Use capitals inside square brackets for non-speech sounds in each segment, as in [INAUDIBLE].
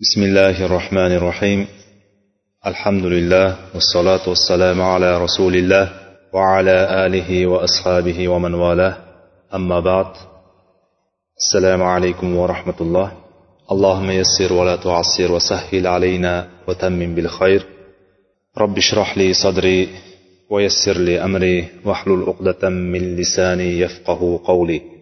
بسم الله الرحمن الرحيم. الحمد لله والصلاة والسلام على رسول الله وعلى آله وأصحابه ومن والاه. أما بعد السلام عليكم ورحمة الله. اللهم يسر ولا تعسر وسهل علينا وتمم بالخير. رب اشرح لي صدري ويسر لي أمري واحلل عقدة من لساني يفقه قولي.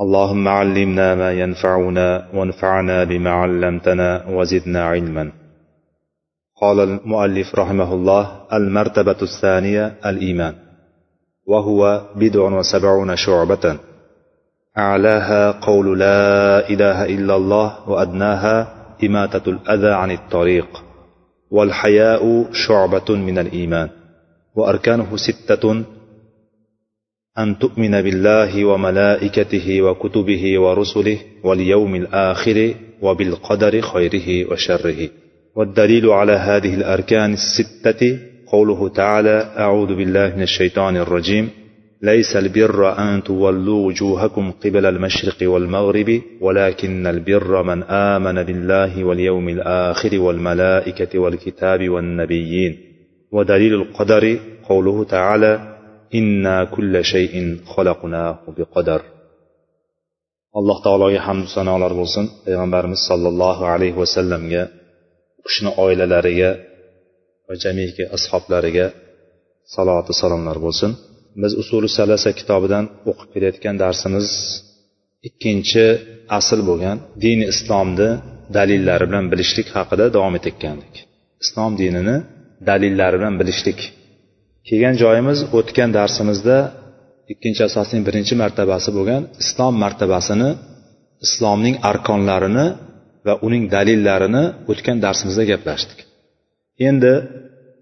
اللهم علمنا ما ينفعنا وانفعنا بما علمتنا وزدنا علما. قال المؤلف رحمه الله المرتبة الثانية الإيمان وهو بدع وسبعون شعبة. أعلاها قول لا إله إلا الله وأدناها إماتة الأذى عن الطريق. والحياء شعبة من الإيمان وأركانه ستة أن تؤمن بالله وملائكته وكتبه ورسله واليوم الآخر وبالقدر خيره وشره. والدليل على هذه الأركان الستة قوله تعالى أعوذ بالله من الشيطان الرجيم. ليس البر أن تولوا وجوهكم قبل المشرق والمغرب ولكن البر من آمن بالله واليوم الآخر والملائكة والكتاب والنبيين. ودليل القدر قوله تعالى inna kulla shayin xalaqnahu biqadar. Alloh taologa hamdu sanolar bo'lsin. Payg'ambarimiz sollallohu alayhi vasallamga u kishini oilalariga va jamiki ashoblariga saloti salomlar bo'lsin. Biz usuli salasa kitobidan o'qib kelayotgan darsimiz ikkinchi asl bo'lgan dini islomni dalillari bilan bilishlik haqida davom etayotgandik. Islom dinini dalillari bilan bilishlik kelgan joyimiz o'tgan darsimizda ikkinchi asosning birinchi martabasi bo'lgan islom martabasini islomning arkonlarini va uning dalillarini o'tgan darsimizda gaplashdik. Endi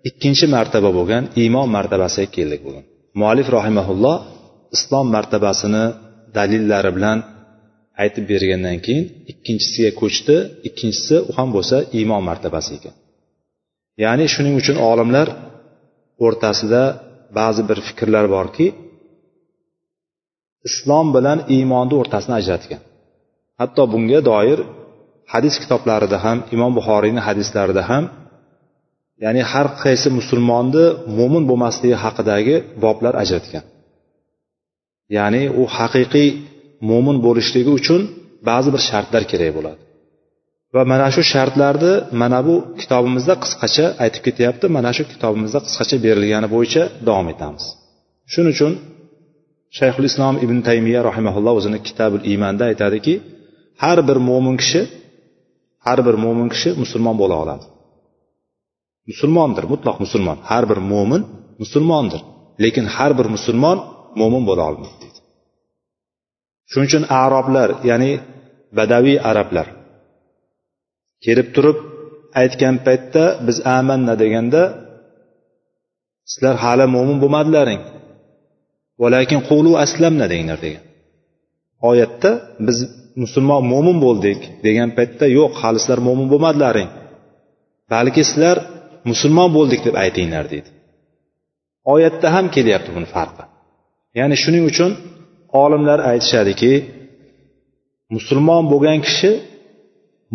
ikkinchi martaba bo'lgan iymon martabasiga keldik bugun. Muallif rahimaulloh islom martabasini dalillari bilan aytib bergandan keyin ikkinchisiga ko'chdi ikkinchisi u ham bo'lsa iymon martabasi ekan. Ya'ni shuning uchun olimlar o'rtasida ba'zi bir fikrlar borki islom bilan iymonni o'rtasini ajratgan. Hatto bunga doir hadis kitoblarida ham imom buxoriyni hadislarida ham ya'ni har qaysi musulmonni mo'min bo'lmasligi haqidagi boblar ajratgan. Ya'ni u haqiqiy mo'min bo'lishligi uchun ba'zi bir shartlar kerak bo'ladi. Va mana shu shartlarni mana bu kitobimizda qisqacha aytib ketyapti. Mana shu kitobimizda qisqacha berilgani bo'yicha davom etamiz. Shuning uchun shayxul islom ibn taymiya rahimaulloh o'zini kitabul iymanda aytadiki har bir mo'min kishi har bir mo'min kishi musulmon bo'la oladi. Musulmondir mutlaq musulmon. Har bir mo'min musulmondir. Lekin har bir musulmon mo'min bo'la olmaydi deydi. Shuning uchun aroblar ya'ni badaviy arablar kelib turib aytgan paytda biz amanna deganda sizlar hali mo'min bo'lmadilaring valakin qulu aslamna denglar degan. Oyatda biz musulmon mo'min bo'ldik degan paytda yo'q hali sizlar mo'min bo'lmadilaring balki sizlar musulmon bo'ldik deb aytinglar deydi. Oyatda ham kelyapti buni farqi. Ya'ni shuning uchun olimlar aytishadiki musulmon bo'lgan kishi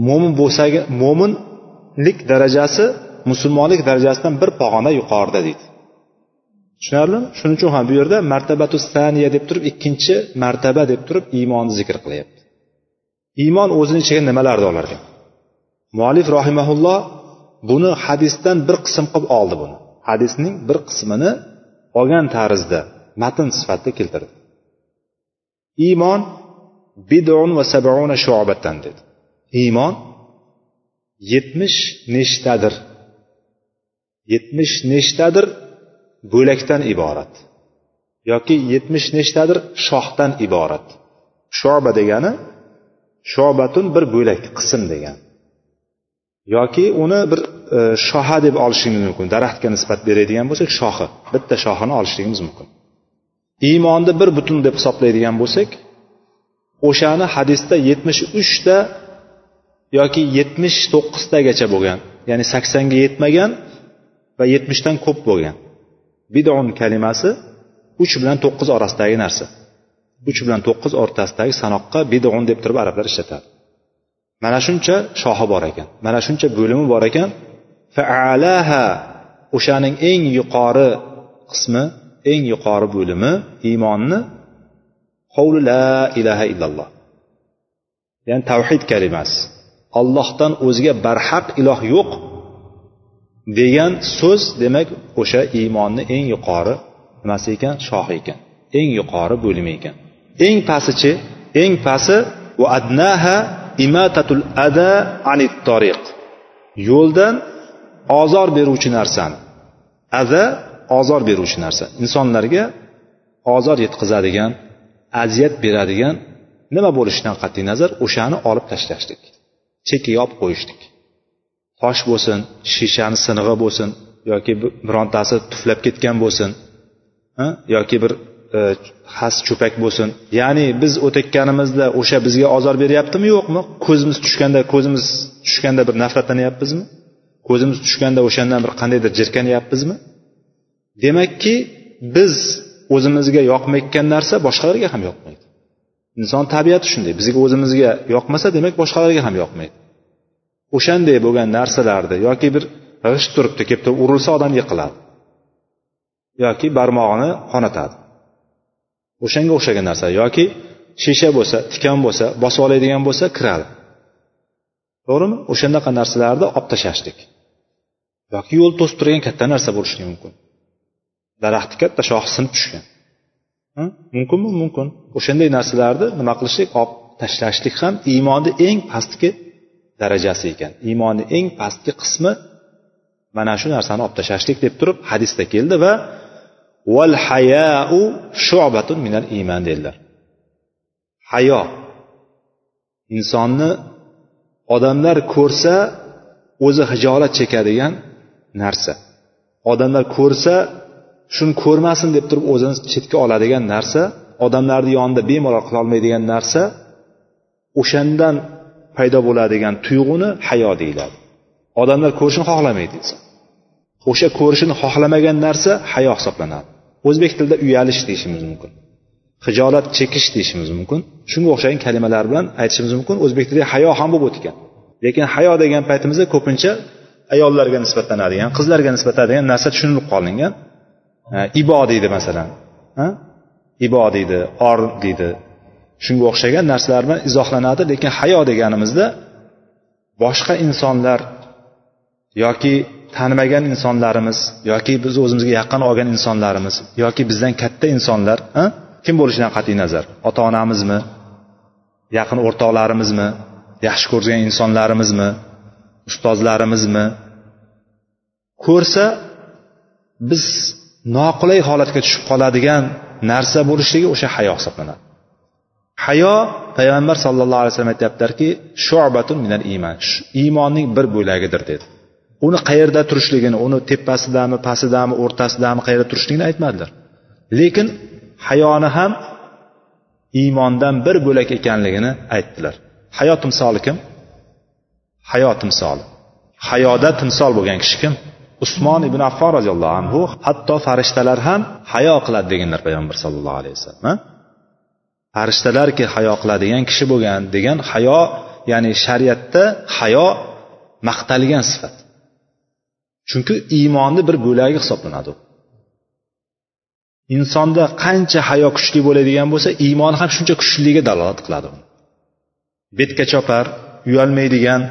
mo'min bo'lsa mo'minlik darajasi musulmonlik darajasidan bir pog'ona yuqorida deydi. Tushunarlimi? Shuning uchun ham bu yerda martabatu saniya deb turib ikkinchi martaba deb turib iymonni zikr qilyapti. Iymon o'zini ichiga nimalarni olar ekan muallif rohimaulloh buni hadisdan bir qism qilib oldi buni. Hadisning bir qismini olgan tarzda matn sifatida keltirdi. Iymon bidun va sabuna shubatdan dedi. Iymon yetmish nechtadir yetmish nechtadir bo'lakdan iborat yoki yetmish nechtadir shohdan iborat. Shoba degani shobatun bir bo'lak qism degan. Yoki uni bir e, shoha deb olishimiz mumkin daraxtga nisbat beradigan bo'lsak shoxi bitta shoxini olishligimiz mumkin. Iymonni bir butun deb hisoblaydigan bo'lsak o'shani hadisda yetmish uchta yoki yetmish to'qqiztagacha bo'lgan ya'ni saksonga yetmagan va yetmishdan ko'p bo'lgan. Bidon kalimasi uch bilan to'qqiz orasidagi narsa. Uch bilan to'qqiz o'rtasidagi sanoqqa bidon deb turib arablar ishlatadi. Mana shuncha shohi bor ekan mana shuncha bo'limi bor ekan. Faalaha o'shaning eng yuqori qismi eng yuqori bo'limi iymonni qovli la ilaha illalloh. Ya'ni tavhid kalimasi. Ollohdan o'zga barhaq iloh yo'q degan so'z demak o'sha iymonni eng yuqori nimasi ekan? Shohi ekan. Eng yuqori bo'limi ekan. Eng pastichi eng pasti va adnaha imatatul ada anit tariq yo'ldan ozor beruvchi narsani. Aza ozor beruvchi narsa. Insonlarga ozor yetkazadigan aziyat beradigan nima bo'lishidan qat'iy nazar o'shani olib tashlashlik. Cheki yopib qo'yishdik. Tosh bo'lsin shishani sinig'i bo'lsin yoki birontasi tuflab ketgan bo'lsin yoki bir e, xas cho'pak bo'lsin. Ya'ni biz o'tayotganimizda o'sha bizga ozor beryaptimi yo'qmi? Ko'zimiz tushganda ko'zimiz tushganda bir nafratlanyapmizmi ko'zimiz tushganda o'shandan bir qandaydir jirkanyapmizmi? Demakki biz o'zimizga yoqmayotgan narsa boshqalarga ham yoqmaydi. Inson tabiati shunday. Bizga o'zimizga yoqmasa demak boshqalarga ham yoqmaydi. O'shanday bo'lgan narsalarni yoki bir g'isht turibdi kelib turib urilsa odam yiqiladi. Yoki barmog'ini qonatadi. O'shanga o'xshagan narsa. Yoki shisha bo'lsa tikan bo'lsa bosib oladigan bo'lsa kiradi. To'g'rimi? O'shanaqa narsalarni olib tashlashlik. Yoki yo'l to'sib turgan katta narsa bo'lishi mumkin. Daraxtni katta shoxi sinib tushgan. Mumkinmi? Mumkin. O'shanday narsalarni nima qilishlik? Olib tashlashlik ham iymonni eng pastki darajasi ekan. Iymonni eng pastki qismi mana shu narsani olib tashlashlik deb turib hadisda keldi va val hayau shubatun minal iymon dedilar. Hayo insonni odamlar ko'rsa o'zi hijolat chekadigan narsa. Odamlar ko'rsa shuni ko'rmasin deb turib o'zini chetga oladigan narsa odamlarni yonida bemalol qilolmaydigan narsa o'shandan paydo bo'ladigan tuyg'uni hayo deyiladi. Odamlar ko'rishini xohlamaydi inson o'sha ko'rishini xohlamagan narsa hayo hisoblanadi. O'zbek tilida uyalish deyishimiz mumkin. Hijolat chekish deyishimiz mumkin. Shunga o'xshagan kalimalar bilan aytishimiz mumkin. O'zbek tilida hayo ham bo'lib o'tgan. Lekin hayo degan paytimizda ko'pincha ayollarga nisbatlanadigan qizlarga nisbatlanadigan narsa tushunilib qolingan. Ibo deydi masalan. Ibo deydi or deydi. Shunga o'xshagan narsalar bilan izohlanadi lekin hayo deganimizda boshqa insonlar yoki tanimagan insonlarimiz yoki biz o'zimizga yaqin olgan insonlarimiz yoki bizdan katta insonlar kim bo'lishidan qat'iy nazar? Ota onamizmi yaqin o'rtoqlarimizmi? Yaxshi ko'rgan insonlarimizmi? Ustozlarimizmi? Ko'rsa biz noqulay holatga tushib qoladigan narsa bo'lishligi o'sha hayo hisoblanadi. Hayo payg'ambar sallallohu alayhi vasallam aytyaptilarki shobatun minal iymon. Iymonning bir bo'lagidir dedi. Uni qayerda turishligini uni tepasidami pastidami o'rtasidami qayerda turishligini aytmadilar. Lekin hayoni ham iymondan bir bo'lak ekanligini aytdilar. Hayo timsoli kim? Hayo timsoli. Hayoda timsol bo'lgan kishi kim? Usmon ibn affon roziyallohu anhu hatto farishtalar ham hayo qiladi deganlar payg'ambar sallallohu alayhi vasallam farishtalarki hayo qiladigan kishi bo'lgan degan hayo ya'ni shariatda hayo maqtalgan sifat. Chunki iymonni bir bo'lagi hisoblanadi. U insonda qancha hayo kuchli bo'ladigan bo'lsa iymon ham shuncha kuchliligiga dalolat qiladi. Betga chopar uyalmaydigan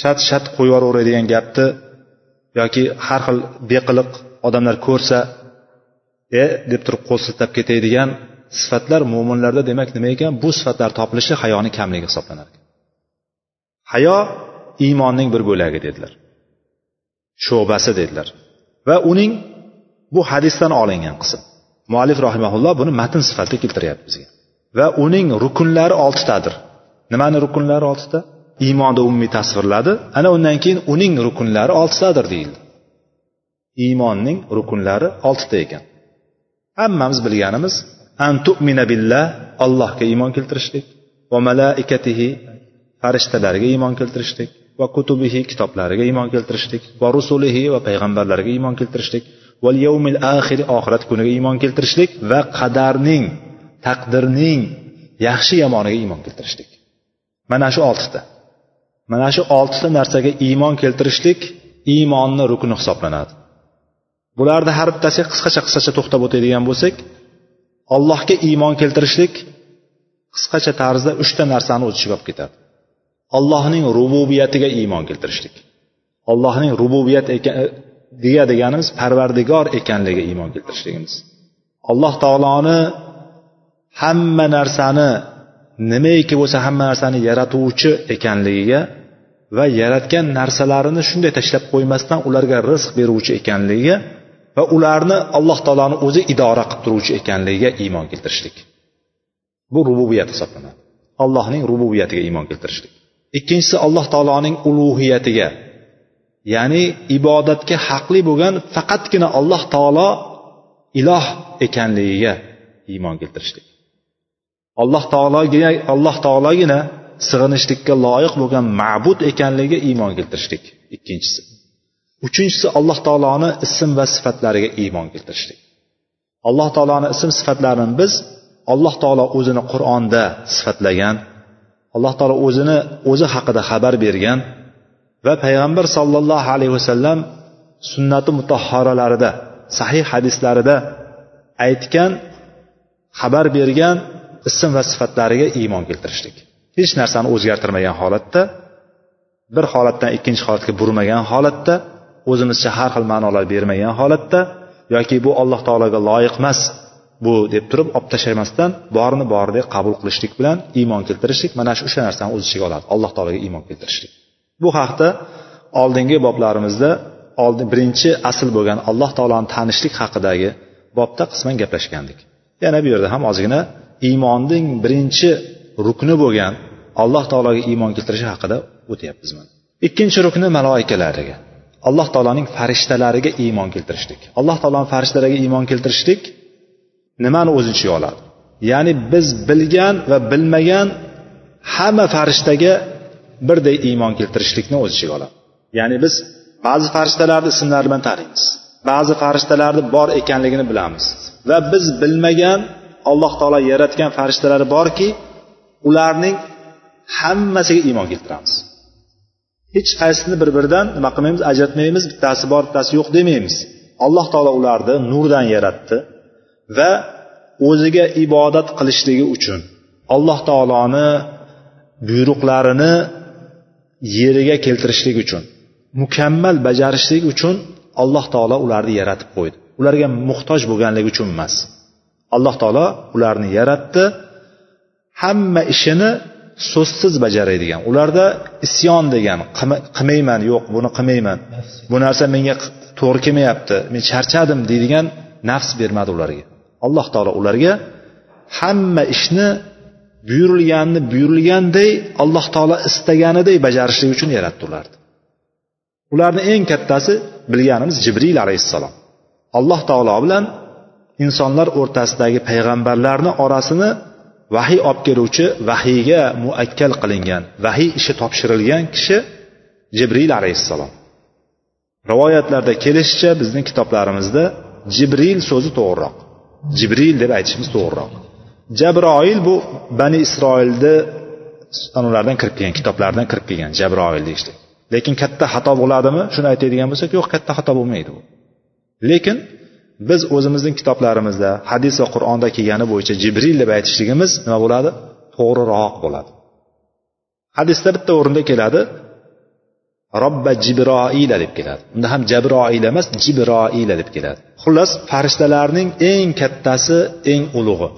shat shat qo'yib yuboraveradigan gapni yoki har xil beqiliq odamlar ko'rsa e deb turib qo'l siltab ketadigan sifatlar mo'minlarda demak nima ekan? Bu sifatlar topilishi hayoni kamligi hisoblanar ekan. Hayo iymonning bir bo'lagi dedilar. Sho'basi dedilar. Va uning bu hadisdan olingan qism. Muallif rahimaulloh buni matn sifatida keltiryapti bizga. Va uning rukunlari oltitadir. Nimani rukunlari oltita? Iymonni umumiy tasvirladi. Ana undan keyin uning rukunlari oltitadir deyildi. Iymonning rukunlari oltita ekan. Hammamiz bilganimiz antumina billah allohga iymon keltirishlik va malaikatihi farishtalarga iymon keltirishlik va kutubihi kitoblariga iymon keltirishlik va rusulihi va payg'ambarlarga iymon keltirishlik va yawmil axir oxirat kuniga iymon keltirishlik va qadarning taqdirning yaxshi yomoniga iymon keltirishlik. Mana shu oltita. Mana shu oltita narsaga iymon keltirishlik iymonni rukni hisoblanadi. Bularni har bittasiga qisqacha qisqacha to'xtab o'tadigan bo'lsak allohga iymon keltirishlik qisqacha tarzda uchta narsani o'z ichiga olib ketadi. Allohning rububiyatiga iymon keltirishlik. Allohning rububiyat deya e, deganimiz parvardigor ekanligiga iymon keltirishligimiz. Alloh taoloni hamma narsani nimaiki bo'lsa hamma narsani yaratuvchi ekanligiga va yaratgan narsalarini shunday tashlab qo'ymasdan ularga rizq beruvchi ekanligiga va ularni alloh taoloni o'zi idora qilib turuvchi ekanligiga iymon keltirishlik. Bu rububiyat hisoblanadi. Allohning rububiyatiga iymon keltirishlik. Ikkinchisi alloh taoloning ulug'iyatiga ya'ni ibodatga haqli bo'lgan faqatgina alloh taolo iloh ekanligiga iymon keltirishlik. Alloh taologa alloh taologina sig'inishlikka loyiq bo'lgan ma'bud ekanligiga iymon keltirishlik ikkinchisi. Uchinchisi alloh taoloni ism va sifatlariga iymon keltirishlik. Alloh taoloni ism sifatlarini biz alloh taolo o'zini qur'onda sifatlagan alloh taolo o'zini o'zi haqida xabar bergan va payg'ambar sollallohu alayhi vasallam sunnati mutahhoralarida sahih hadislarida aytgan xabar bergan ism va sifatlariga iymon keltirishlik. Hech narsani o'zgartirmagan holatda bir holatdan ikkinchi holatga burmagan holatda o'zimizcha har xil ma'nolar bermagan holatda yoki bu alloh taologa loyiq emas bu deb turib olib tashlamasdan borini boridek qabul qilishlik bilan iymon keltirishlik mana shu o'sha narsani o'z ichiga oladi alloh taologa iymon keltirishlik. Bu haqda oldingi boblarimizda oldin birinchi asl bo'lgan alloh taoloni tanishlik haqidagi bobda qisman gaplashgandik. Yana bu yerda ham ozgina iymonning birinchi rukni bo'lgan alloh taologa iymon keltirishi haqida o'tyapmiz mana ikkinchi rukni maloikalariga. Alloh taoloning farishtalariga iymon keltirishlik. Alloh taoloni farishtalariga iymon keltirishlik nimani o'z ichiga oladi? Ya'ni biz bilgan va bilmagan hamma farishtaga birday iymon keltirishlikni o'z ichiga oladi. Ya'ni biz ba'zi farishtalarni ismlari bilan taniymiz ba'zi farishtalarni bor ekanligini bilamiz. Va biz bilmagan alloh taolo yaratgan farishtalari borki ularning hammasiga iymon keltiramiz. Hech qaysisini bir biridan nima qilmaymiz ajratmaymiz bittasi bor bittasi yo'q demaymiz. Alloh taolo ularni nurdan yaratdi va o'ziga ibodat qilishligi uchun alloh taoloni buyruqlarini yeriga keltirishlik uchun mukammal bajarishlik uchun alloh taolo ularni yaratib qo'ydi. Ularga muhtoj bo'lganligi uchun emas. Alloh taolo ularni yaratdi. Hamma ishini so'zsiz bajaradigan. Ularda isyon degan qilmayman yo'q buni qilmayman bu narsa menga to'g'ri kelmayapti men charchadim deydigan nafs bermadi ularga. Alloh taolo ularga hamma ishni buyurilganni buyurilganday alloh taolo istaganiday bajarishlik uchun yaratdi ularni. Ularni eng kattasi bilganimiz jibril alayhissalom. Alloh taolo bilan insonlar o'rtasidagi payg'ambarlarni orasini vahiy olib keluvchi vahiyga muakkal qilingan vahiy ishi topshirilgan kishi jibril alayhissalom. Rivoyatlarda kelishicha bizning kitoblarimizda jibril so'zi to'g'riroq. Jibril deb aytishimiz to'g'riroq. Jabroil bu bani isroilni anlardan kirib kelgan kitoblardan kirib kelgan jabroil deyishlik lekin katta xato bo'ladimi? Shuni aytadigan bo'lsak yo'q katta xato bo'lmaydi bu. Lekin biz o'zimizning kitoblarimizda hadis va qur'onda kelgani bo'yicha jibril deb aytishligimiz nima bo'ladi? To'g'riroq bo'ladi. Hadisda bitta o'rinda keladi. Robba jibroila deb keladi. Unda ham jabroila emas jibroila deb keladi. Xullas farishtalarning eng kattasi eng ulug'i.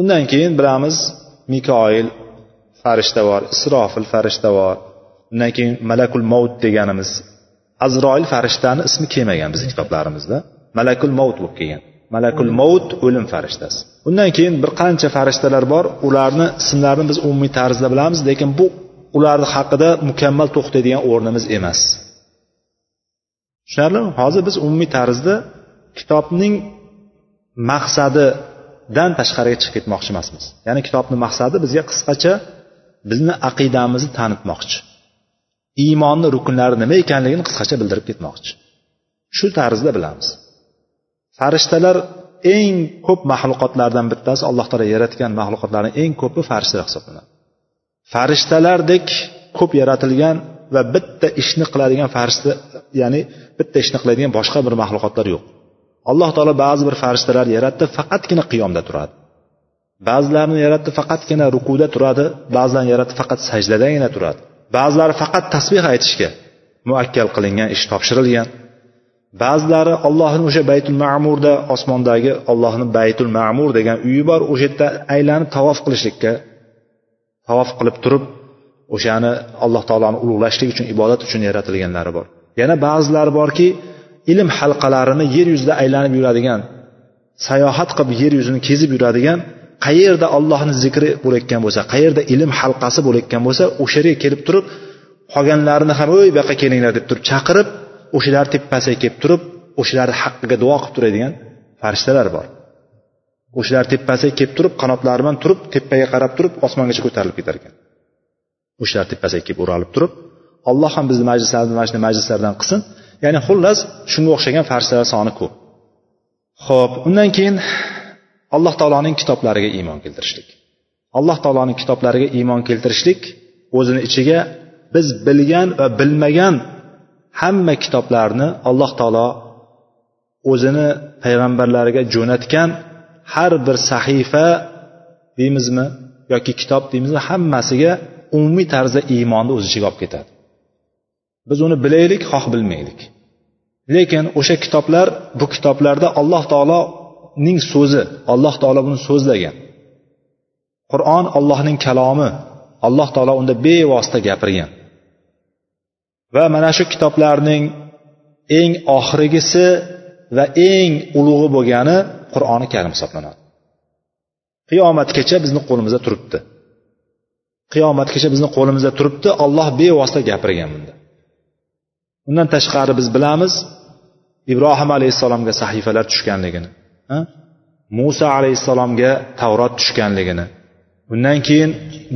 Undan keyin bilamiz mikoil farishta bor isrofil farishta bor. Undan keyin malakul mavt deganimiz azroil farishtani ismi kelmagan bizni kitoblarimizda. Malakul mavt bo'lib kelgan. Malakul mavt o'lim farishtasi. Undan keyin bir qancha farishtalar bor ularni ismlarini biz umumiy tarzda bilamiz lekin bu ularni haqida mukammal to'xtaydigan o'rnimiz emas. Tushunarlimi? Hozir biz umumiy tarzda kitobning maqsadidan tashqariga chiqib ketmoqchi emasmiz. Ya'ni kitobni maqsadi bizga qisqacha bizni aqidamizni tanitmoqchi. Iymonni rukunlari nima ekanligini qisqacha bildirib ketmoqchi. Shu tarzda bilamiz farishtalar eng ko'p maxluqotlardan bittasi alloh taolo yaratgan maxluqotlarni eng ko'pi farishtalar hisoblanadi. Farishtalardek ko'p yaratilgan va bitta ishni qiladigan farishta ya'ni bitta ishni qiladigan boshqa bir maxluqotlar yo'q. Alloh taolo ba'zi bir farishtalar yaratdi faqatgina qiyomda turadi. Ba'zilarini yaratdi faqatgina rukuda turadi ba'zilarini yaratdi faqat sajdadagina turadi. Ba'zilari faqat tasbeh aytishga muakkal qilingan ish topshirilgan. Ba'zilari ollohni o'sha baytul ma'murda osmondagi ollohni baytul ma'mur degan uyi bor o'sha yerda aylanib tavof qilishlikka tavof qilib turib o'shani alloh taoloni ulug'lashlik uchun ibodat uchun yaratilganlari bor. Yana ba'zilari borki ilm halqalarini yer yuzida aylanib yuradigan sayohat qilib yer yuzini kezib yuradigan qayerda ollohni zikri bo'layotgan bo'lsa qayerda ilm halqasi bo'layotgan bo'lsa o'sha yerga kelib turib qolganlarini ham o'y bu yoqqa kelinglar deb turib chaqirib o'shalar tepasiga kelib turib o'shalarni haqqiga duo qilib turadigan farishtalar bor. O'shalar tepasiga kelib turib qanotlari bilan turib tepaga qarab turib osmongacha ko'tarilib ketar ekan. O'shalar tepasiga kelib o'ralib turib alloh ham bizni majlislarimizni mana shunday majlislardan qilsin. Ya'ni xullas shunga o'xshagan farishtalar soni ko'p. Ho'p undan keyin alloh taoloning kitoblariga iymon keltirishlik. Alloh taoloning kitoblariga iymon keltirishlik o'zini ichiga biz bilgan va bilmagan hamma kitoblarni alloh taolo o'zini payg'ambarlariga jo'natgan har bir sahifa deymizmi yoki kitob deymizmi hammasiga umumiy tarzda iymonni o'z ichiga olib ketadi. Biz uni bilaylik xoh bilmaylik. Lekin o'sha kitoblar bu kitoblarda alloh taoloning so'zi alloh taolo buni so'zlagan. Qur'on allohning kalomi alloh taolo unda bevosita gapirgan. Va mana shu kitoblarning eng oxirgisi va eng ulug'i bo'lgani qur'oni karim hisoblanadi. Qiyomatgacha bizni qo'limizda turibdi. Qiyomatgacha bizni qo'limizda turibdi olloh bevosita gapirgan bunda. Undan tashqari biz bilamiz ibrohim alayhissalomga sahifalar tushganligini muso alayhissalomga tavrot tushganligini undan keyin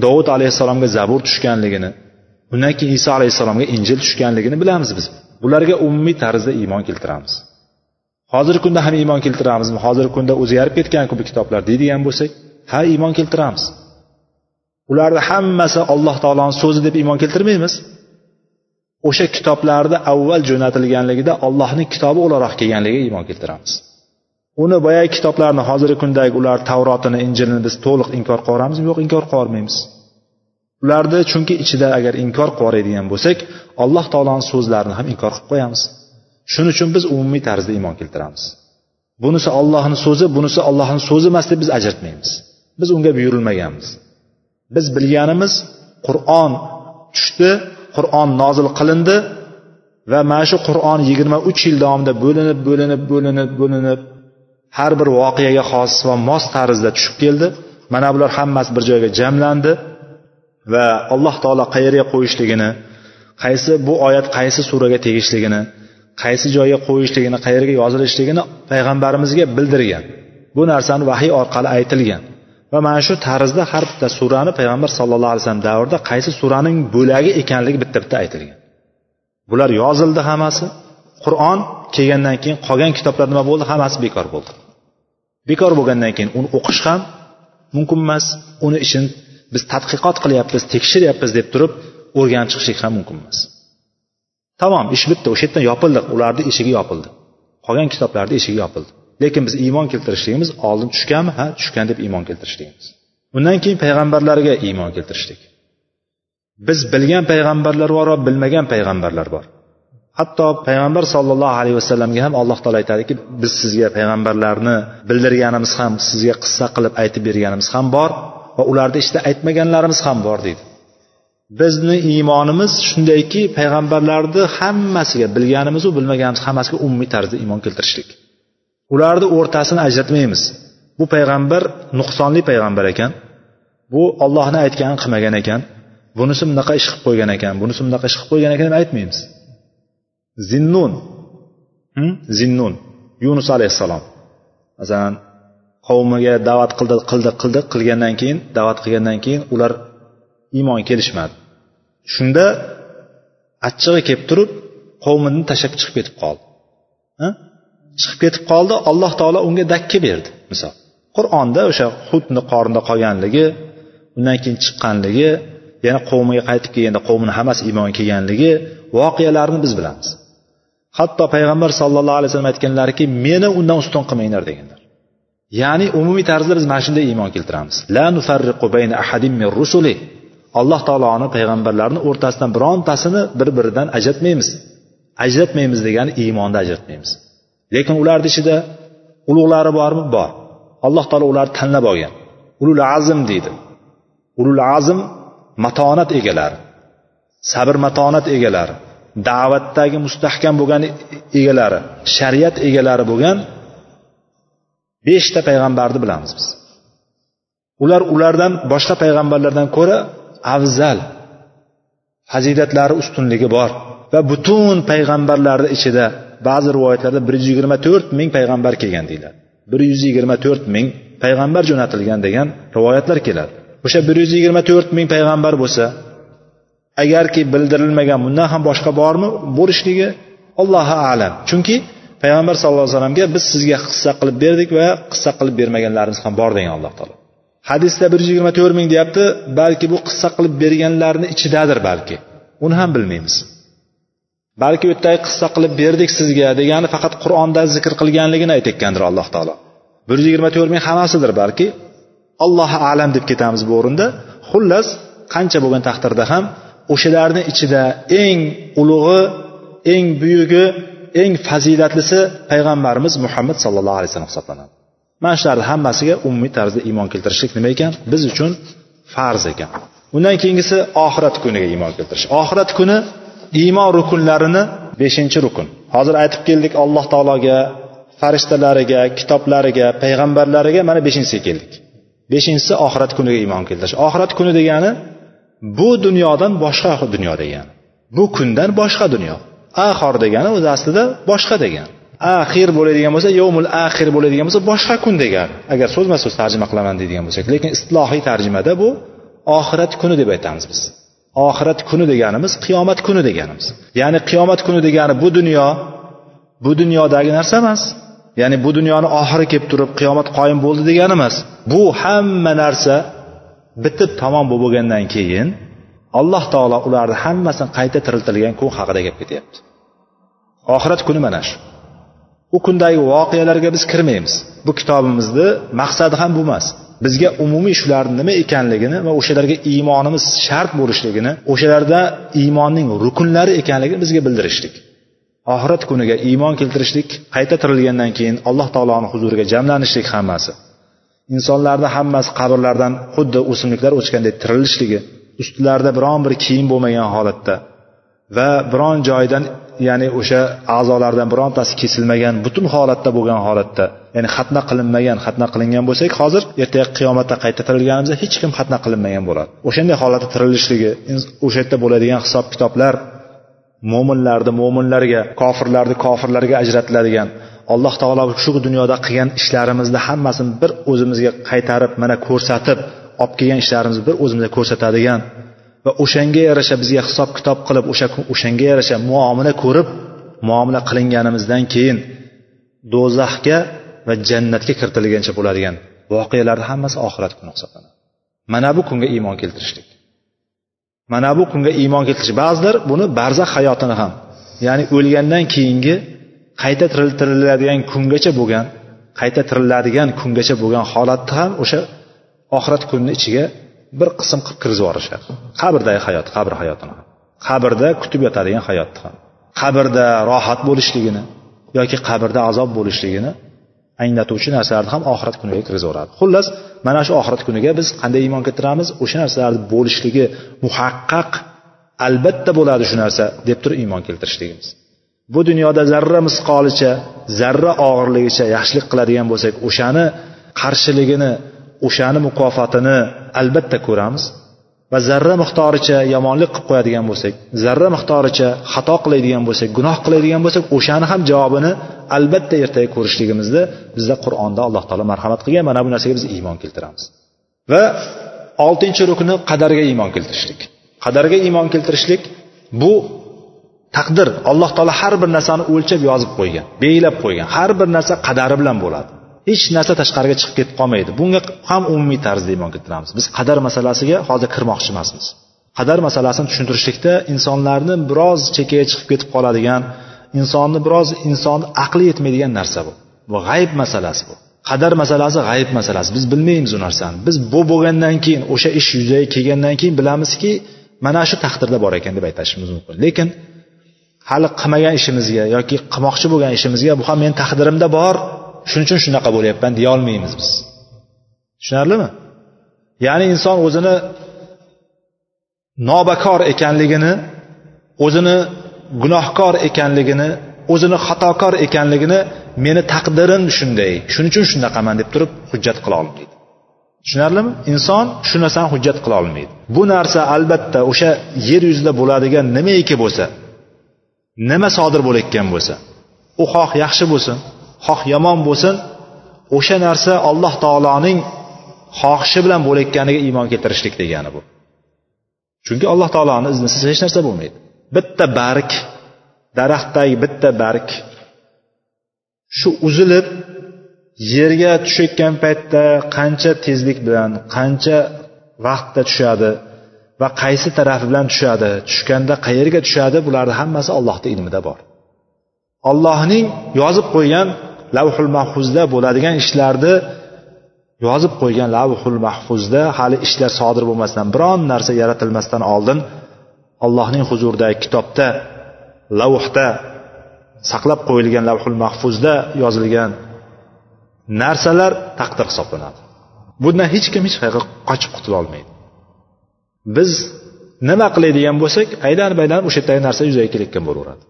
dovud alayhissalomga zabur tushganligini undan keyin iso alayhissalomga injil tushganligini bilamiz biz. Bularga umumiy tarzda iymon keltiramiz. Hozirgi kunda ham iymon keltiramizmi hozirgi kunda o'zgarib ketganku bu kitoblar deydigan bo'lsak ha iymon keltiramiz. Ularni hammasi alloh taoloni so'zi deb iymon keltirmaymiz. O'sha kitoblarni avval jo'natilganligida allohning kitobi o'laroq kelganligiga iymon keltiramiz. Uni boyagi kitoblarni hozirgi kundagi ular tavrotini injilini biz to'liq inkor qilib yuboramizmi yo'q inkor qilib yubormaymiz ularni chunki ichida agar inkor qilib yuboradigan bo'lsak alloh taoloni so'zlarini ham inkor qilib qo'yamiz. Shuning uchun biz umumiy tarzda iymon keltiramiz. Bunisi ollohni so'zi bunisi ollohni so'zi emas deb biz ajratmaymiz. Biz unga buyurilmaganmiz. Biz bilganimiz qur'on tushdi qur'on nozil qilindi va mana shu qur'on yigirma uch yil davomida bo'linib bo'linib bo'linib bo'linib har bir voqeaga xos va mos tarzda tushib keldi. Mana bular hammasi bir joyga jamlandi. Va alloh taolo qayerga qo'yishligini qaysi bu oyat qaysi suraga tegishligini qaysi joyga qo'yishligini qayerga yozilishligini payg'ambarimizga bildirgan. Bu narsani vahiy orqali aytilgan. Va mana shu tarzda har bitta surani payg'ambar sallallohu alayhi vasallam davrida qaysi suraning bo'lagi ekanligi bitta bitta aytilgan. Bular yozildi hammasi. Qur'on kelgandan keyin qolgan kitoblar nima bo'ldi? Hammasi bekor bo'ldi. Bekor bo'lgandan keyin uni o'qish ham mumkin emas uni ishini biz tadqiqot qilyapmiz tekshiryapmiz deb turib o'rganib chiqishlik ham mumkin emas. Tamom ish bitdi o'sha yerdan yopildi ularni eshigi yopildi. Qolgan kitoblarni eshigi yopildi. Lekin biz iymon keltirishligimiz oldin tushganmi? Ha tushgan deb iymon keltirishligimiz. Undan keyin payg'ambarlarga iymon keltirishlik. Biz bilgan payg'ambarlar bor va bilmagan payg'ambarlar bor. Hatto payg'ambar sollallohu alayhi vasallamga ham alloh taolo aytadiki biz sizga payg'ambarlarni bildirganimiz ham sizga qissa qilib aytib berganimiz ham bor. Va ularni ichida aytmaganlarimiz ham bor deydi. Bizni iymonimiz shundayki payg'ambarlarni hammasiga bilganimizu bilmaganimiz hammasiga umumiy tarzda iymon keltirishlik. Ularni o'rtasini ajratmaymiz. Bu payg'ambar nuqsonli payg'ambar ekan. Bu ollohni aytganini qilmagan ekan. Bunisi bunaqa ish qilib qo'ygan ekan bunisi bunaqa ish qilib qo'ygan ekan deb aytmaymiz. Zinnun. Zinnun. Yunus alayhissalom. Masalan qavmiga da'vat qildi qildi qildi qilgandan keyin da'vat qilgandan keyin ular iymon kelishmadi. Shunda achchig'i kelib turib qavmini tashlab chiqib ketib qoldi. Chiqib ketib qoldi alloh taolo unga dakka berdi misol. Qur'onda o'sha hudni qornida qolganligi undan keyin chiqqanligi yana qavmiga qaytib kelganda qavmini hammasi iymon kelganligi voqealarni biz bilamiz. Hatto payg'ambar sallallohu alayhi vasallam aytganlarki meni undan ustun qilmanglar deganlar. Ya'ni umumiy tarzda biz mana shunday iymon keltiramiz. La nufarriqu bayna ahadin min rusuli. Alloh taoloni payg'ambarlarini o'rtasidan birontasini bir biridan ajratmaymiz. Ajratmaymiz degani iymonda ajratmaymiz. Lekin ularni ichida ulug'lari bormi? Bor. Alloh taolo ularni tanlab olgan. Ulul azm deydi. Ulul azm matonat egalari. Sabr matonat egalari. Da'vatdagi mustahkam bo'lgan egalari. Shariat egalari bo'lgan beshta payg'ambarni bilamiz biz. Ular ulardan boshqa payg'ambarlardan ko'ra afzal fazilatlari ustunligi bor va butun payg'ambarlarni ichida ba'zi rivoyatlarda bir yuz yigirma to'rt ming payg'ambar kelgan deyiladi. Bir yuz yigirma to'rt ming payg'ambar jo'natilgan degan rivoyatlar keladi. O'sha bir yuz yigirma to'rt ming payg'ambar bo'lsa agarki bildirilmagan bundan ham boshqa bormi? Bo'lishligi allohu alam. Chunki payg'ambar sallallohu alayhi vasallamga biz sizga qissa qilib berdik va qissa qilib bermaganlarimiz ham bor degan alloh taolo. Hadisda bir yuz yigirma to'rt ming deyapti balki bu qissa qilib berganlarni ichidadir balki. Uni ham bilmaymiz. Balki u yerdagi qissa qilib berdik sizga degani faqat qur'onda zikr qilganligini aytayotgandir alloh taolo. Bir yuz yigirma to'rt ming hammasidir balki. Allohu alam deb ketamiz bu o'rinda. Xullas qancha bo'lgan taqdirda ham o'shalarni ichida eng ulug'i eng buyugi eng fazilatlisi payg'ambarimiz muhammad sallallohu alayhi vasallam hisoblanadi. Mana shularni hammasiga umumiy tarzda iymon keltirishlik nima ekan? Biz uchun farz ekan. Undan keyingisi oxirat kuniga iymon keltirish. Oxirat kuni iymon rukunlarini beshinchi rukun. Hozir aytib keldik alloh taologa farishtalariga kitoblariga payg'ambarlariga mana beshinchisiga keldik. Beshinchisi oxirat kuniga iymon keltirish. Oxirat kuni degani bu dunyodan boshqa dunyo degani. Bu kundan boshqa dunyo. Axor degani o'zi aslida boshqa degani. Axir bo'ladigan bo'lsa yovmul axir bo'ladigan bo'lsa boshqa kun degani. Agar so'zma so'z tarjima qilaman deydigan bo'lsak lekin istilohiy tarjimada bu oxirat kuni deb aytamiz biz. Oxirat kuni deganimiz qiyomat kuni deganimiz. Ya'ni qiyomat kuni degani bu dunyo bu dunyodagi narsa emas. Ya'ni bu dunyoni oxiri kelib turib qiyomat qoyim bo'ldi degani emas bu hamma narsa bitib tamom bo'lib bo'lgandan keyin alloh taolo ularni hammasini qayta tiriltirilgan kun haqida gap ketyapti. Oxirat kuni mana shu. U kundagi voqealarga biz kirmaymiz. Bu kitobimizni maqsadi ham bu emas. Bizga umumiy shularni nima ekanligini va o'shalarga iymonimiz shart bo'lishligini o'shalarda iymonning rukunlari ekanligini bizga bildirishlik. Oxirat kuniga iymon keltirishlik qayta tirilgandan keyin alloh taoloni huzuriga jamlanishlik hammasi. Insonlarni hammasi qabrlardan xuddi o'simliklar o'chgandek tirilishligi ustilarida biron bir kiyim bo'lmagan holatda. Va biron joydan ya'ni o'sha a'zolardan birontasi kesilmagan butun holatda bo'lgan holatda. Ya'ni xatna qilinmagan xatna qilingan bo'lsak hozir ertaga qiyomatda qayta tirilganimizda hech kim xatna qilinmagan bo'ladi. O'shanday holatda tirilishligi o'sha yerda bo'ladigan hisob kitoblar mo'minlarni mo'minlarga kofirlarni kofirlarga ajratiladigan alloh taolo shu dunyoda qilgan ishlarimizni hammasini bir o'zimizga qaytarib mana ko'rsatib olib kelgan ishlarimizni bir o'zimizga ko'rsatadigan va o'shanga yarasha bizga hisob kitob qilib o'sha o'shanga yarasha muomala ko'rib muomala qilinganimizdan keyin do'zaxga va jannatga kiritilgancha bo'ladigan voqealarni hammasi oxirat kuni hisoblanadi. Mana bu kunga iymon keltirishlik. Mana bu kunga iymon keltirish. Ba'zilar buni barzax hayotini ham ya'ni o'lgandan keyingi qayta tiriladigan kungacha bo'lgan qayta tiriladigan kungacha bo'lgan holatni ham o'sha oxirat kunini ichiga bir qism qilib kirgizib yuborishadi qabrdagi hayot qabr hayotini. Qabrda kutib yotadigan hayotni. Ham qabrda rohat bo'lishligini yoki qabrda azob bo'lishligini anglatuvchi narsalarni ham oxirat kuniga kirgizib yuboradi xullas mana shu oxirat kuniga biz qanday iymon keltiramiz? O'sha narsalarni bo'lishligi muhaqqaq albatta bo'ladi shu narsa deb turib iymon keltirishligimiz. Bu dunyoda zarra misqolicha zarra og'irligicha yaxshilik qiladigan bo'lsak o'shani qarshiligini o'shani mukofotini albatta ko'ramiz. Va zarra miqdoricha yomonlik qilib qo'yadigan bo'lsak zarra miqdoricha xato qiladigan bo'lsak gunoh qiladigan bo'lsak o'shani ham javobini albatta ertaga ko'rishligimizni bizda qur'onda alloh taolo marhamat qilgan. Mana bu narsaga biz iymon keltiramiz. Va oltinchi rukni qadarga iymon keltirishlik. Qadarga iymon keltirishlik bu taqdir. Alloh taolo har bir narsani o'lchab yozib qo'ygan belgilab qo'ygan har bir narsa qadari bilan bo'ladi. Hech narsa tashqariga chiqib ketib qolmaydi. Bunga ham umumiy tarzda iymon keltiramiz. Biz qadar masalasiga hozir kirmoqchi emasmiz. Qadar masalasini tushuntirishlikda insonlarni biroz chekkaga chiqib ketib qoladigan insonni biroz insonni aqli yetmaydigan narsa bu. Bu g'ayb masalasi bu. Qadar masalasi g'ayb masalasi. Biz bilmaymiz u narsani. Biz bu bo'lgandan keyin o'sha ish yuzaga kelgandan keyin bilamizki mana shu taqdirda bor ekan deb aytishimiz mumkin. Lekin hali qilmagan ishimizga yoki qilmoqchi bo'lgan ishimizga bu ham meni taqdirimda bor. Shuning uchun shunaqa bo'lyapman deya olmaymiz biz. Tushunarlimi? Ya'ni inson o'zini nobakor ekanligini o'zini gunohkor ekanligini o'zini xatokor ekanligini meni taqdirim shunday. Shuning uchun shunaqaman deb turib hujjat qila olmaydi. Tushunarlimi? Inson shu narsani hujjat qila olmaydi. Bu narsa albatta o'sha yer yuzida bo'ladigan nimaiki bo'lsa nima sodir bo'layotgan bo'lsa u xoh yaxshi bo'lsin. Xoh yomon bo'lsin o'sha narsa alloh taoloning xohishi bilan bo'layotganiga iymon keltirishlik degani bu. Chunki alloh taoloni iznisiz hech narsa bo'lmaydi. Bitta barg daraxtdagi bitta barg shu uzilib yerga tushayotgan paytda qancha tezlik bilan qancha vaqtda tushadi va qaysi tarafi bilan tushadi tushganda qayerga tushadi bularni hammasi allohni ilmida bor. Allohning yozib qo'ygan lavhul mahfuzda bo'ladigan ishlarni yozib qo'ygan lavhul mahfuzda hali ishlar sodir bo'lmasdan biron narsa yaratilmasdan oldin allohning huzurida kitobda lavhda saqlab qo'yilgan lavhul mahfuzda yozilgan narsalar taqdir hisoblanadi. Bundan hech kim hech qayerga qochib qutula olmaydi. Biz nima qiladigan bo'lsak aylanib aylanib o'sha yerdagi narsa yuzaga kelayotgan bo'laveradi.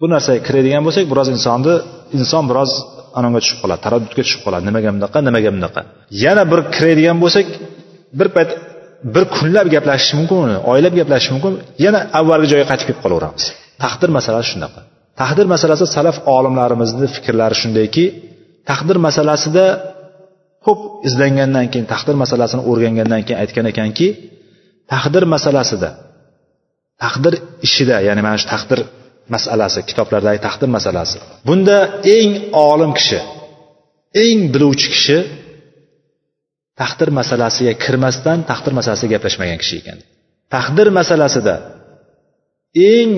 Bu narsaga kiradigan bo'lsak biroz insonni inson biroz anonga tushib qoladi taraddudga tushib qoladi. Nimaga bunaqa nimaga bunaqa? Yana bir kiradigan bo'lsak bir payt bir kunlab gaplashish mumkin uni oylab gaplashish mumkin. Yana avvalgi joyga qaytib kelib qolaveramiz. Taqdir masalasi shunaqa taqdir masalasi salaf olimlarimizni fikrlari shundayki taqdir masalasida ko'p izlangandan keyin taqdir masalasini o'rgangandan keyin aytgan ekanki taqdir masalasida taqdir ishida ya'ni mana shu taqdir masalasi kitoblardagi taqdir masalasi. Bunda eng olim kishi eng biluvchi kishi taqdir masalasiga kirmasdan taqdir masalasida gaplashmagan kishi ekan. Taqdir masalasida eng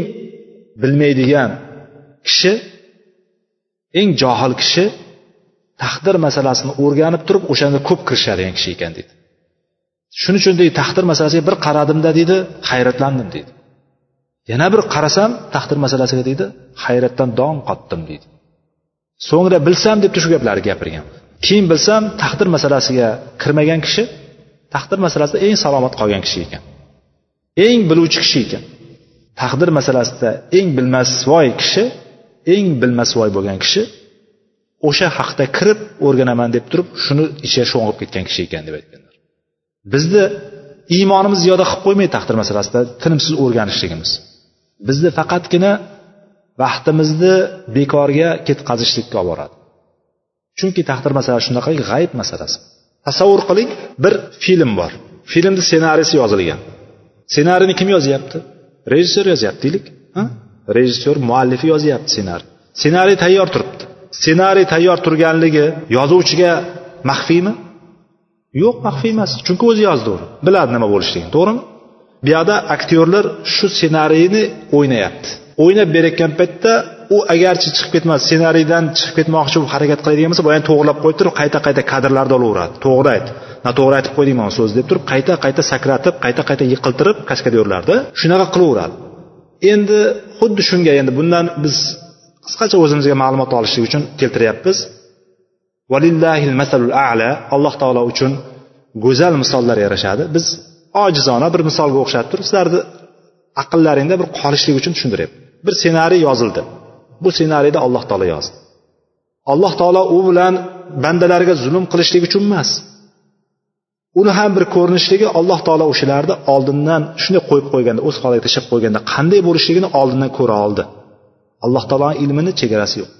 bilmaydigan kishi eng johil kishi taqdir masalasini o'rganib turib o'shanda ko'p kirishadigan kishi ekan deydi. Shuning uchun deydi taqdir masalasiga bir qaradimda deydi hayratlandim deydi. Yana bir qarasam taqdir masalasiga deydi hayratdan dong qotdim deydi. So'ngra bilsam deb shu gaplarni gapirgan. Keyin bilsam taqdir masalasiga kirmagan kishi taqdir masalasida eng salomat qolgan kishi ekan. Eng biluvchi kishi ekan. Taqdir masalasida eng bilmasvoy kishi eng bilmasvoy bo'lgan kishi o'sha haqda kirib o'rganaman deb turib shuni ichiga sho'ng'ib ketgan kishi ekan deb aytganlar. Bizni iymonimiz ziyoda qilib qo'ymaydi taqdir masalasida tinimsiz o'rganishligimiz. Bizni faqatgina vaqtimizni bekorga ketkazishlikka olib boradi. Chunki taqdir masalasi shunaqa g'ayb masalasi. Tasavvur qiling bir film bor. Filmni ssenariysi yozilgan. Ssenariyni kim yozyapti? Rejissyor yozyapti deylik rejissyor muallifi yozyapti ssenariy. Ssenariy tayyor turibdi. Ssenariy tayyor turganligi yozuvchiga maxfiymi? Yo'q maxfiy emas. Chunki o'zi yozdi uni. Biladi nima bo'lishligini to'g'rimi? Bu yoqda aktyorlar shu ssenariyni o'ynayapti. O'ynab berayotgan paytda u agarchi chiqib ketmas ssenariydan chiqib ketmoqchi bo'lib harakat qiladigan bo'lsa boyagi to'g'irlab qo'yib turib qayta qayta kadrlarni olaveradi to'g'ri ayt noto'g'ri aytib qo'yding mana so'zni deb turib qayta qayta sakratib qayta qayta yiqiltirib kaskadyorlarni shunaqa qilaveradi. Endi xuddi shunga endi bundan biz qisqacha o'zimizga ma'lumot olishlik uchun keltiryapmiz. Valillahil masalul a'la alloh taolo uchun go'zal misollar yarashadi. Biz ojizona bir misolga o'xshatib turib sizlarni aqllaringda bir qolishlik uchun tushuntiryapti. Bir ssenariy yozildi. Bu ssenariyda alloh taolo yozdi. Alloh taolo u bilan bandalarga zulm qilishlik uchun emas. Uni ham bir ko'rinishligi alloh taolo o'shalarni oldindan shunday qo'yib qo'yganda o'z holiga tashlab qo'yganda qanday bo'lishligini oldindan ko'ra oldi. Alloh taoloni ilmini chegarasi yo'q.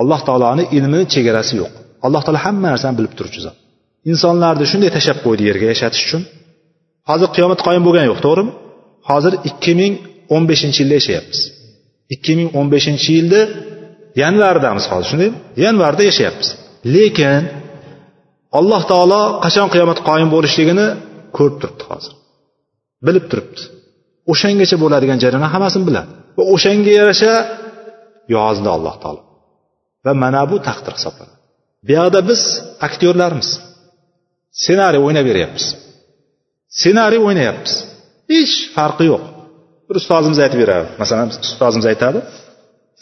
Alloh taoloni ilmini chegarasi yo'q. Alloh taolo hamma narsani bilib turuvchi zot. Insonlarni shunday tashlab qo'ydi yerga yashatish uchun. Hozir qiyomat qoyim bo'lgani yo'q to'g'rimi? Hozir ikki ming o'n beshinchi yilda yashayapmiz. Ikki ming o'n beshinchi yilni yanvardamiz hozir shundaymi yanvarda yashayapmiz. Lekin alloh taolo qachon qiyomat qoyim bo'lishligini ko'rib turibdi hozir. Bilib turibdi. O'shangacha bo'ladigan jarayon hammasini biladi. Va o'shanga yarasha yozdi alloh taolo. Va mana bu taqdir hisoblanadi. Bu yoqda biz aktyorlarmiz. Ssenariy o'ynab beryapmiz ssenariy o'ynayapmiz. Hech farqi yo'q. Bir ustozimiz aytib beradi. Masalan ustozimiz aytadi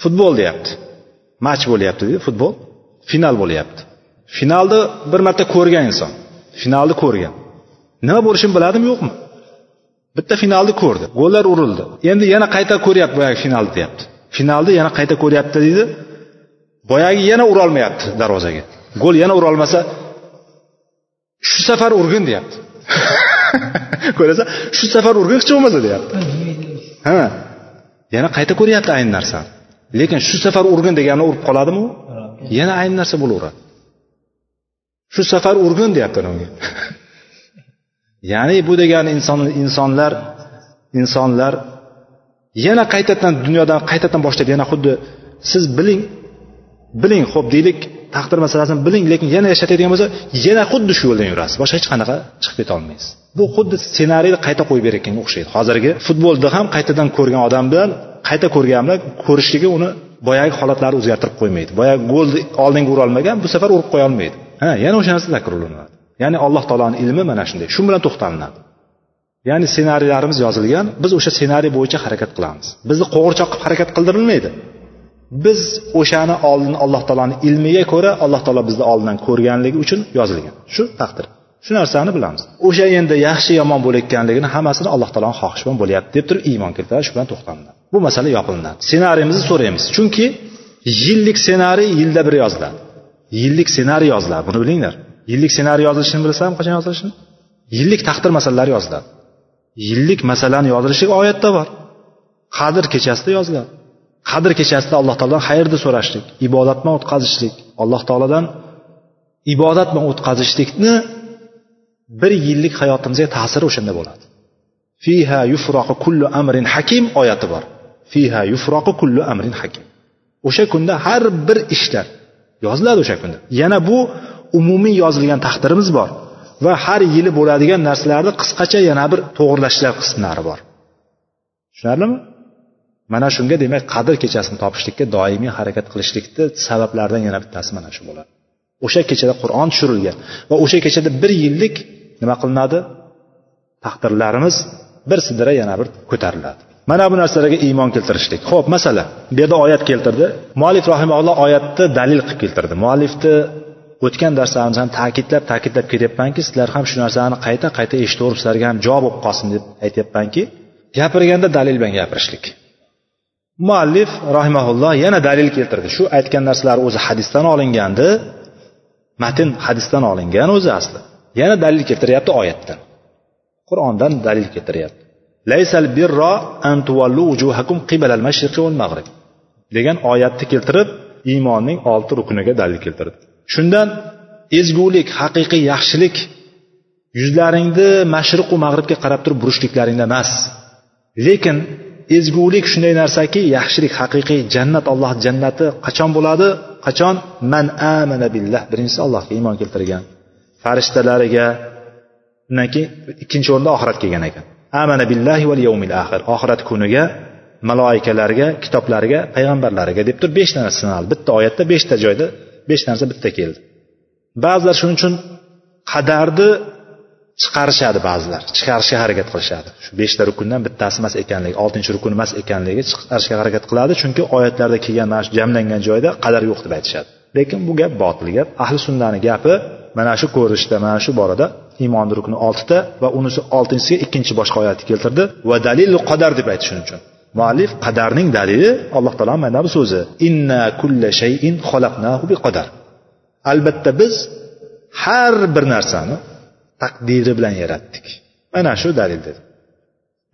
futbol deyapti. Match bo'lyapti deydi futbol final bo'lyapti. Finalni bir marta ko'rgan inson. Finalni ko'rgan. Nima bo'lishini biladimi yo'qmi? Bitta finalni ko'rdi. Gollar urildi. Endi yana qayta ko'ryapti boyagi finalni deyapti. Finalni yana qayta ko'ryapti deydi boyagi yana urolmayapti darvozaga. Gol yana urolmasa shu safar urgin deyapti. [LAUGHS] [LAUGHS] ko'rasan shu safar urgin hech bo'lmasa deyapti. Ha yana qayta ko'ryapti ayni narsani lekin shu safar urgin deganini urib qoladimi u? Yana ayni narsa bo'laveradi. Shu safar urgin deyapti unga. [LAUGHS] Ya'ni bu degani inson insonlar insonlar yana qaytadan dunyodan qaytadan boshlaydi yana xuddi siz biling biling ho'p deylik taqdir masalasini biling lekin yana yashatadigan bo'lsa yana xuddi shu yo'ldan yurasiz. Boshqa hech qanaqa chiqib keta olmaysiz. Bu xuddi ssenariyni qayta qo'yib berayotganga o'xshaydi. Hozirgi futbolni ham qaytadan ko'rgan odam bilan qayta ko'rgan bilan ko'rishligi uni boyagi holatlarni o'zgartirib qo'ymaydi. Boyagi golni oldinga urolmagan bu safar urib qo'ya olmaydi. Ha yana o'sha narsa takrorlanadi ya'ni alloh taoloni ilmi mana shunday. Shu bilan to'xtalinadi. Ya'ni ssenariylarimiz yozilgan biz o'sha ssenariy bo'yicha harakat qilamiz. Bizni qo'g'irchoq qilib harakat qildirilmaydi. Biz o'shani oldin alloh taoloni ilmiga ko'ra alloh taolo bizni oldindan ko'rganligi uchun yozilgan. Shu taqdir. Shu narsani bilamiz. O'sha endi yaxshi yomon bo'layotganligini hammasini alloh taoloni xohishi bilan bo'lyapti deb turib iymon keltiradi. Shu bilan to'xtalinadi bu masala yopilinadi. Ssenariyimizni so'raymiz. Chunki yillik ssenariy yilda bir yoziladi. Yillik ssenariy yoziladi. Buni bilinglar. Yillik ssenariy yozilishini bilasizlarmi qachon yozilishini? Yillik taqdir masalalari yoziladi. Yillik masalani yozilishi oyatda bor. Qadr kechasida yoziladi. Qadr kechasida alloh taolodan xayrni so'rashlik ibodat bilan o'tkazishlik alloh taolodan ibodat bilan o'tkazishlikni bir yillik hayotimizga ta'siri o'shanda bo'ladi. Fiha yufroqu kullu amrin hakim oyati bor. Fiha yufroqu kullu amrin hakim. O'sha kunda har bir ishlar yoziladi o'sha kunda. Yana bu umumiy yozilgan taqdirimiz bor va har yili bo'ladigan narsalarni qisqacha yana bir to'g'irlashlar qismlari bor. Tushunarlimi? Mana shunga demak qadr kechasini topishlikka doimiy harakat qilishlikni sabablaridan yana bittasi mana shu bo'ladi. O'sha kechada qur'on tushirilgan va o'sha kechada bir yillik nima qilinadi? Taqdirlarimiz bir sidra yana bir ko'tariladi. Mana bu narsalarga iymon keltirishlik. Ho'p masala. Bu yerda oyat keltirdi. Muallif rahimalloh oyatni dalil qilib keltirdi. Muallifni o'tgan darslarimizdan ta'kidlab ta'kidlab kelyapmanki sizlar ham shu narsani qayta qayta eshitaverib sizlarga ham javob bo'lib qolsin deb aytyapmanki gapirganda dalil bilan gapirishlik. Muallif rahimaulloh yana dalil keltirdi. Shu aytgan narsalar o'zi hadisdan olingandi matn hadisdan olingan o'zi asli. Yana dalil keltiryapti oyatdan. Qur'ondan dalil keltiryapti. Laysal birro an tuvallu wujuhakum qibala al-mashriqi wal mag'rib degan oyatni keltirib iymonning olti rukuniga dalil keltirdi. Shundan ezgulik haqiqiy yaxshilik yuzlaringni mashriqu mag'ribga qarab turib burishliklaringda emas. Lekin ezgulik shunday narsaki yaxshilik haqiqiy jannat alloh jannati qachon bo'ladi? Qachon? Man amana billah. Birinchisi allohga iymon keltirgan farishtalariga undan keyin ikkinchi o'rinda oxirat kelgan ekan. Amana billahi val yawmil axir oxirat kuniga maloikalarga kitoblariga payg'ambarlariga deb turib beshta narsa sanaldi bitta oyatda beshta joyda besh narsa bitta keldi. Ba'zilar shuning uchun qadarni chiqarishadi ba'zilar. Chiqarishga harakat qilishadi. Shu beshta rukundan bittasi emas ekanligi oltinchi rukun emas ekanligiga chiqarishga harakat qiladi. Chunki oyatlarda kelgan mana shu jamlangan joyda qadar yo'q deb aytishadi. Lekin bu gap botil gap. Ahli sunnani gapi mana shu ko'rinishda mana shu borada iymonni rukni oltita va unisi oltinchisiga ikkinchi boshqa oyatni keltirdi. Va dalil qadar deb aytdi shuning uchun. Muallif qadarning dalili alloh taoloni mana bu so'zi inna kulla shayin xalaqnahu bi qadar albatta biz har bir narsani taqdiri bilan yaratdik. Mana shu dalil dedi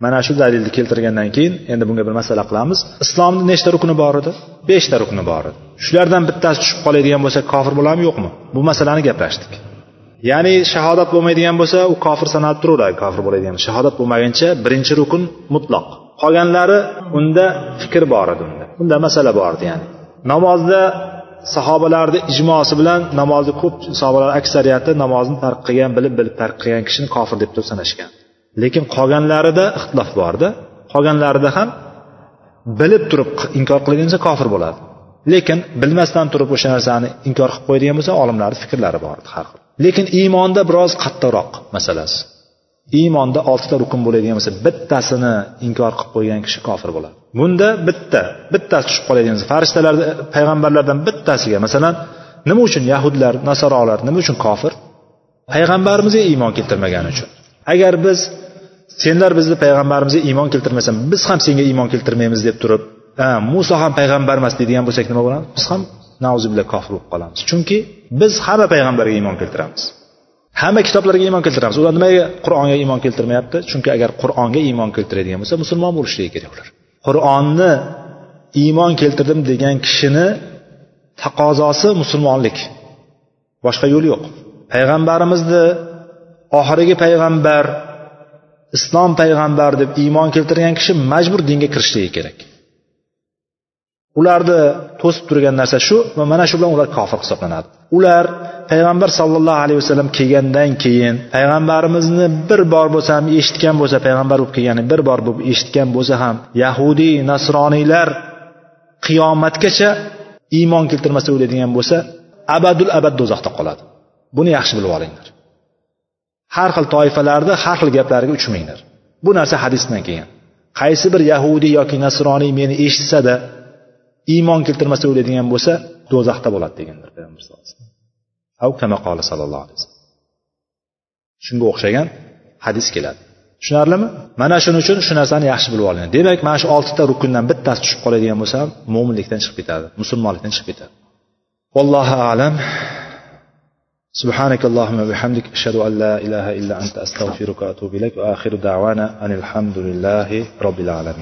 mana shu dalilni keltirgandan keyin endi bunga bir masala qilamiz. Islomni nechta rukni bor edi? Beshta rukni bor edi. Shulardan bittasi tushib qoladigan bo'lsa kofir bo'ladimi yo'qmi? Bu masalani gaplashdik. Ya'ni shahodat bo'lmaydigan bo'lsa u kofir sanalib turaveradi kofir bo'ladigan. Shahodat bo'lmaguncha birinchi rukun mutloq qolganlari unda fikr bor edi unda. Unda masala bor edi ya'ni. Namozda sahobalarni ijmosi bilan namozni ko'p sahobalar aksariyati namozni tark qilgan bilib bilib tark qilgan kishini kofir deb turib sanashgan. Lekin qolganlarida ixtilof borda qolganlarida ham bilib turib inkor qiladigan bo'lsa kofir bo'ladi. Lekin bilmasdan turib o'sha narsani inkor qilib qo'yadigan bo'lsa olimlarni fikrlari bor har xil. Lekin iymonda biroz qattiqroq masalasi. Iymonda oltita rukun bo'ladigan bo'lsa bittasini inkor qilib qo'ygan kishi kofir bo'ladi. Bunda bitta bittasi tushib qoladigan bo'lsa farishtalar payg'ambarlardan bittasiga masalan nima uchun yahudlar nasorolar nima uchun kofir? Payg'ambarimizga iymon keltirmagani uchun. Agar biz senlar bizni payg'ambarimizga iymon keltirmasang biz ham senga iymon keltirmaymiz deb turib muso ham payg'ambar emas deydigan bo'lsak nima bo'lamiz biz ham nauzubillah kofir bo'lib qolamiz. Chunki biz hamma payg'ambarga iymon keltiramiz. Hamma kitoblarga iymon keltiramiz. Ular nimaga qur'onga iymon keltirmayapti. Chunki agar qur'onga iymon keltiradigan bo'lsa musulmon bo'lishligi kerak ular. Qur'onni iymon keltirdim degan kishini taqozosi musulmonlik. Boshqa yo'l yo'q. Payg'ambarimizni oxirgi payg'ambar islom payg'ambar deb iymon keltirgan kishi majbur dinga kirishligi kerak. Ularni to'sib turgan narsa shu va mana shu bilan ular kofir hisoblanadi. Ular payg'ambar sollallohu alayhi vasallam kelgandan keyin payg'ambarimizni bir bor bo'lsa ham eshitgan bo'lsa payg'ambar bo'lib kelgani bir bor bo'lib eshitgan bo'lsa ham yahudiy nasroniylar qiyomatgacha iymon keltirmasa o'ladigan bo'lsa abadul abad do'zaxda qoladi. Buni yaxshi bilib olinglar. Har xil toifalarni har xil gaplariga uchmanglar. Bu narsa hadisdan kelgan qaysi bir yahudiy yoki nasroniy meni eshitsada iymon keltirmasa o'ladigan bo'lsa do'zaxda bo'ladi deganlar payg'ambar sallallohu alayhi vasallam sallallohu alayhi vasallam shunga o'xshagan hadis keladi tushunarlimi mana shuning uchun shu narsani yaxshi bilib oling demak mana shu oltita rukundan bittasi tushib qoladigan bo'lsa ham mo'minlikdan chiqib ketadi musulmonlikdan chiqib ketadi vallohu alam سبحانك اللهم وبحمدك أشهد أن لا إله إلا أنت أستغفرك وأتوب إليك وآخر دعوانا أن الحمد لله رب العالمين